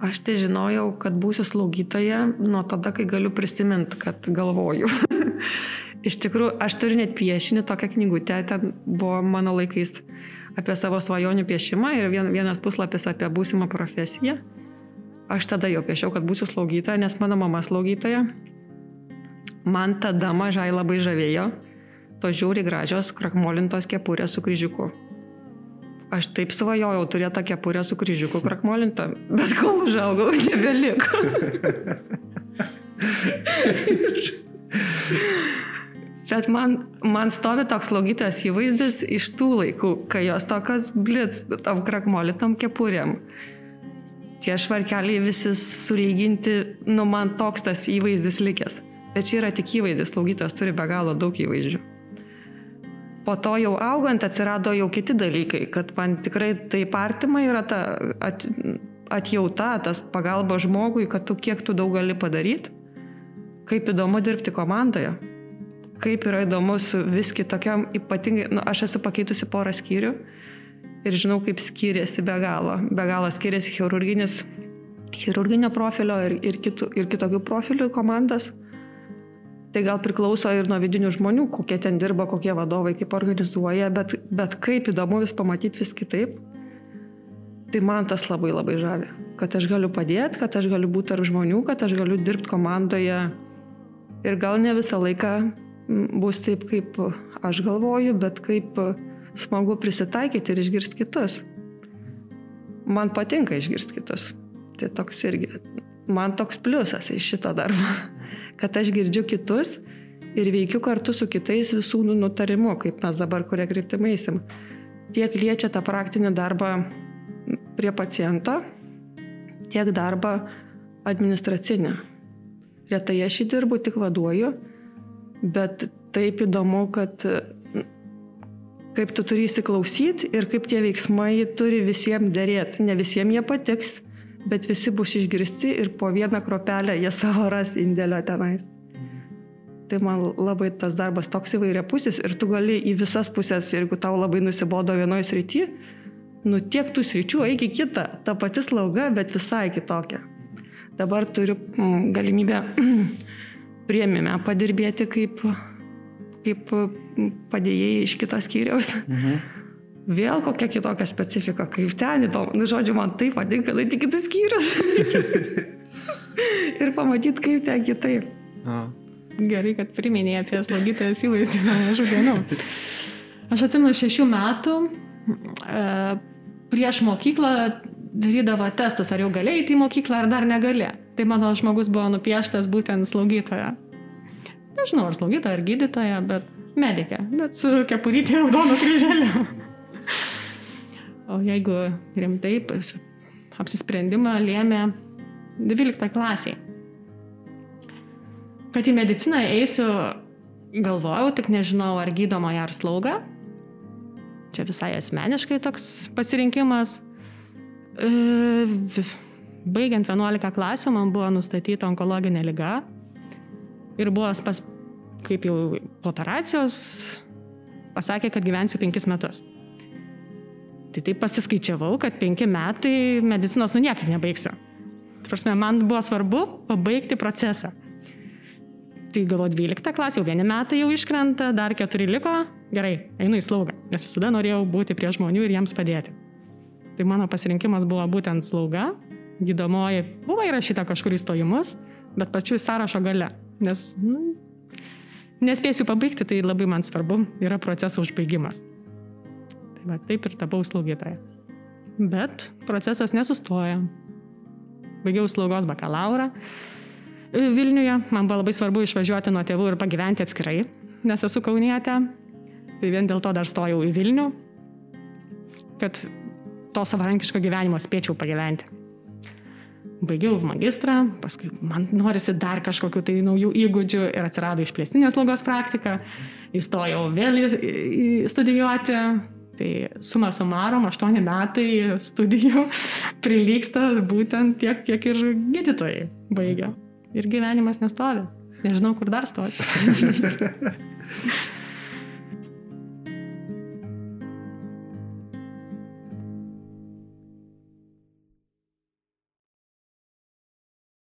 Aš tai žinojau, kad būsiu slaugytoja nuo tada, kai galiu prisiminti, kad galvoju. Iš tikrųjų, aš turiu net piešinį, tokią knygutę, ten buvo mano laikais apie savo svajonių piešimą ir vien, vienas puslapis apie būsimą profesiją. Aš tada jau piešiau, kad būsiu slaugytoja, nes mano mama slaugytoja. Man tada mažai labai žavėjo to žiūri gražios krakmolintos kepurės su kryžiuku. Aš taip svajojau turėti tą kepurę su kryžiuku krakmolintą, bet kol užaugau, nebeliko. Bet man, man stovi toks slaugytojas įvaizdis iš tų laikų, kai jos tokios blitz, tam krakmolitam kepurėm. Tie švarkeliai visi sulyginti, nu man toks tas įvaizdis likęs. Bet čia yra tik įvaizdis, slaugytojas turi be galo daug įvaizdžių. Po to jau augant atsirado jau kiti dalykai, kad man tikrai taip artima yra ta at, atjauta, tas pagalba žmogui, kad tu kiek tu daug gali padaryti, kaip įdomu dirbti komandoje kaip yra įdomu su vis kitokiam, ypatingai, nu, aš esu pakeitusi porą skyrių ir žinau, kaip skiriasi be galo. Be galo skiriasi chirurginis, chirurginio profilio ir, ir, kitų, ir kitokių profilių komandos. Tai gal priklauso ir nuo vidinių žmonių, kokie ten dirba, kokie vadovai, kaip organizuoja, bet, bet kaip įdomu vis pamatyti vis kitaip. Tai man tas labai labai žavi, kad aš galiu padėti, kad aš galiu būti tarp žmonių, kad aš galiu dirbti komandoje ir gal ne visą laiką bus taip, kaip aš galvoju, bet kaip smagu prisitaikyti ir išgirsti kitus. Man patinka išgirsti kitus. Tai toks irgi, man toks pliusas iš šito darbo, kad aš girdžiu kitus ir veikiu kartu su kitais visų nutarimu, kaip mes dabar kurie kryptimai eisim. Tiek liečia tą praktinį darbą prie paciento, tiek darbą administracinį. Retai aš jį dirbu, tik vaduoju bet taip įdomu, kad kaip tu turi įsiklausyti ir kaip tie veiksmai turi visiems dėrėti. Ne visiems jie patiks, bet visi bus išgirsti ir po vieną kropelę jie savo ras indėlio tenais. Tai man labai tas darbas toks įvairia pusės ir tu gali į visas pusės, jeigu tau labai nusibodo vienoje srityje, nu tiek tų sričių, eik į kitą, ta pati slauga, bet visai kitokia. Dabar turiu mm, galimybę prieimime padirbėti kaip, kaip padėjėjai iš kitos skyriaus. Mhm. Vėl kokia kitokia specifika, kaip ten įdomu. Nu, žodžiu, man taip patinka, tai tik kitus skyrius. ir pamatyti, kaip ten kitaip. A. Gerai, kad priminėjai apie slaugytojas įvaizdį mažų dienų. Aš atsimenu šešių metų, e, prieš mokyklą darydavo testus, ar jau galėjai į mokyklą, ar dar negali. Tai mano žmogus buvo nupieštas būtent slaugytoja. Nežinau, ar slaugytoja, ar gydytoja, bet medikė, bet su kepurytė raudonu kryželiu. O jeigu rimtai, apsisprendimą lėmė 12 klasiai. Kad į mediciną eisiu, galvojau, tik nežinau, ar gydomoje, ar slauga. Čia visai asmeniškai toks pasirinkimas. E, baigiant 11 klasių man buvo nustatyta onkologinė lyga ir buvo pas, kaip jau po operacijos pasakė, kad gyvensiu 5 metus. Tai taip pasiskaičiavau, kad 5 metai medicinos nu niekaip nebaigsiu. Prasme, man buvo svarbu pabaigti procesą. Tai galvo 12 klasė, jau vieni metai jau iškrenta, dar keturi liko, gerai, einu į slaugą, nes visada norėjau būti prie žmonių ir jiems padėti. Tai mano pasirinkimas buvo būtent slauga, gydomoji buvo įrašyta kažkur į stojimus, bet pačiu sąrašo gale, nes nu, nespėsiu pabaigti, tai labai man svarbu yra proceso užbaigimas. Tai va, taip ir tapau slaugytoja. Bet procesas nesustoja. Baigiau slaugos bakalaurą Vilniuje, man buvo labai svarbu išvažiuoti nuo tėvų ir pagyventi atskirai, nes esu kaunietė. Tai vien dėl to dar stojau į Vilnių, kad to savarankiško gyvenimo spėčiau pagyventi baigiau magistrą, paskui man norisi dar kažkokiu tai naujų įgūdžių ir atsirado išplėstinės slaugos praktika, įstojau vėl studijuoti, tai suma sumarom, aštuoni metai studijų prilyksta būtent tiek, kiek ir gydytojai baigia. Ir gyvenimas nestovi. Nežinau, kur dar stosi.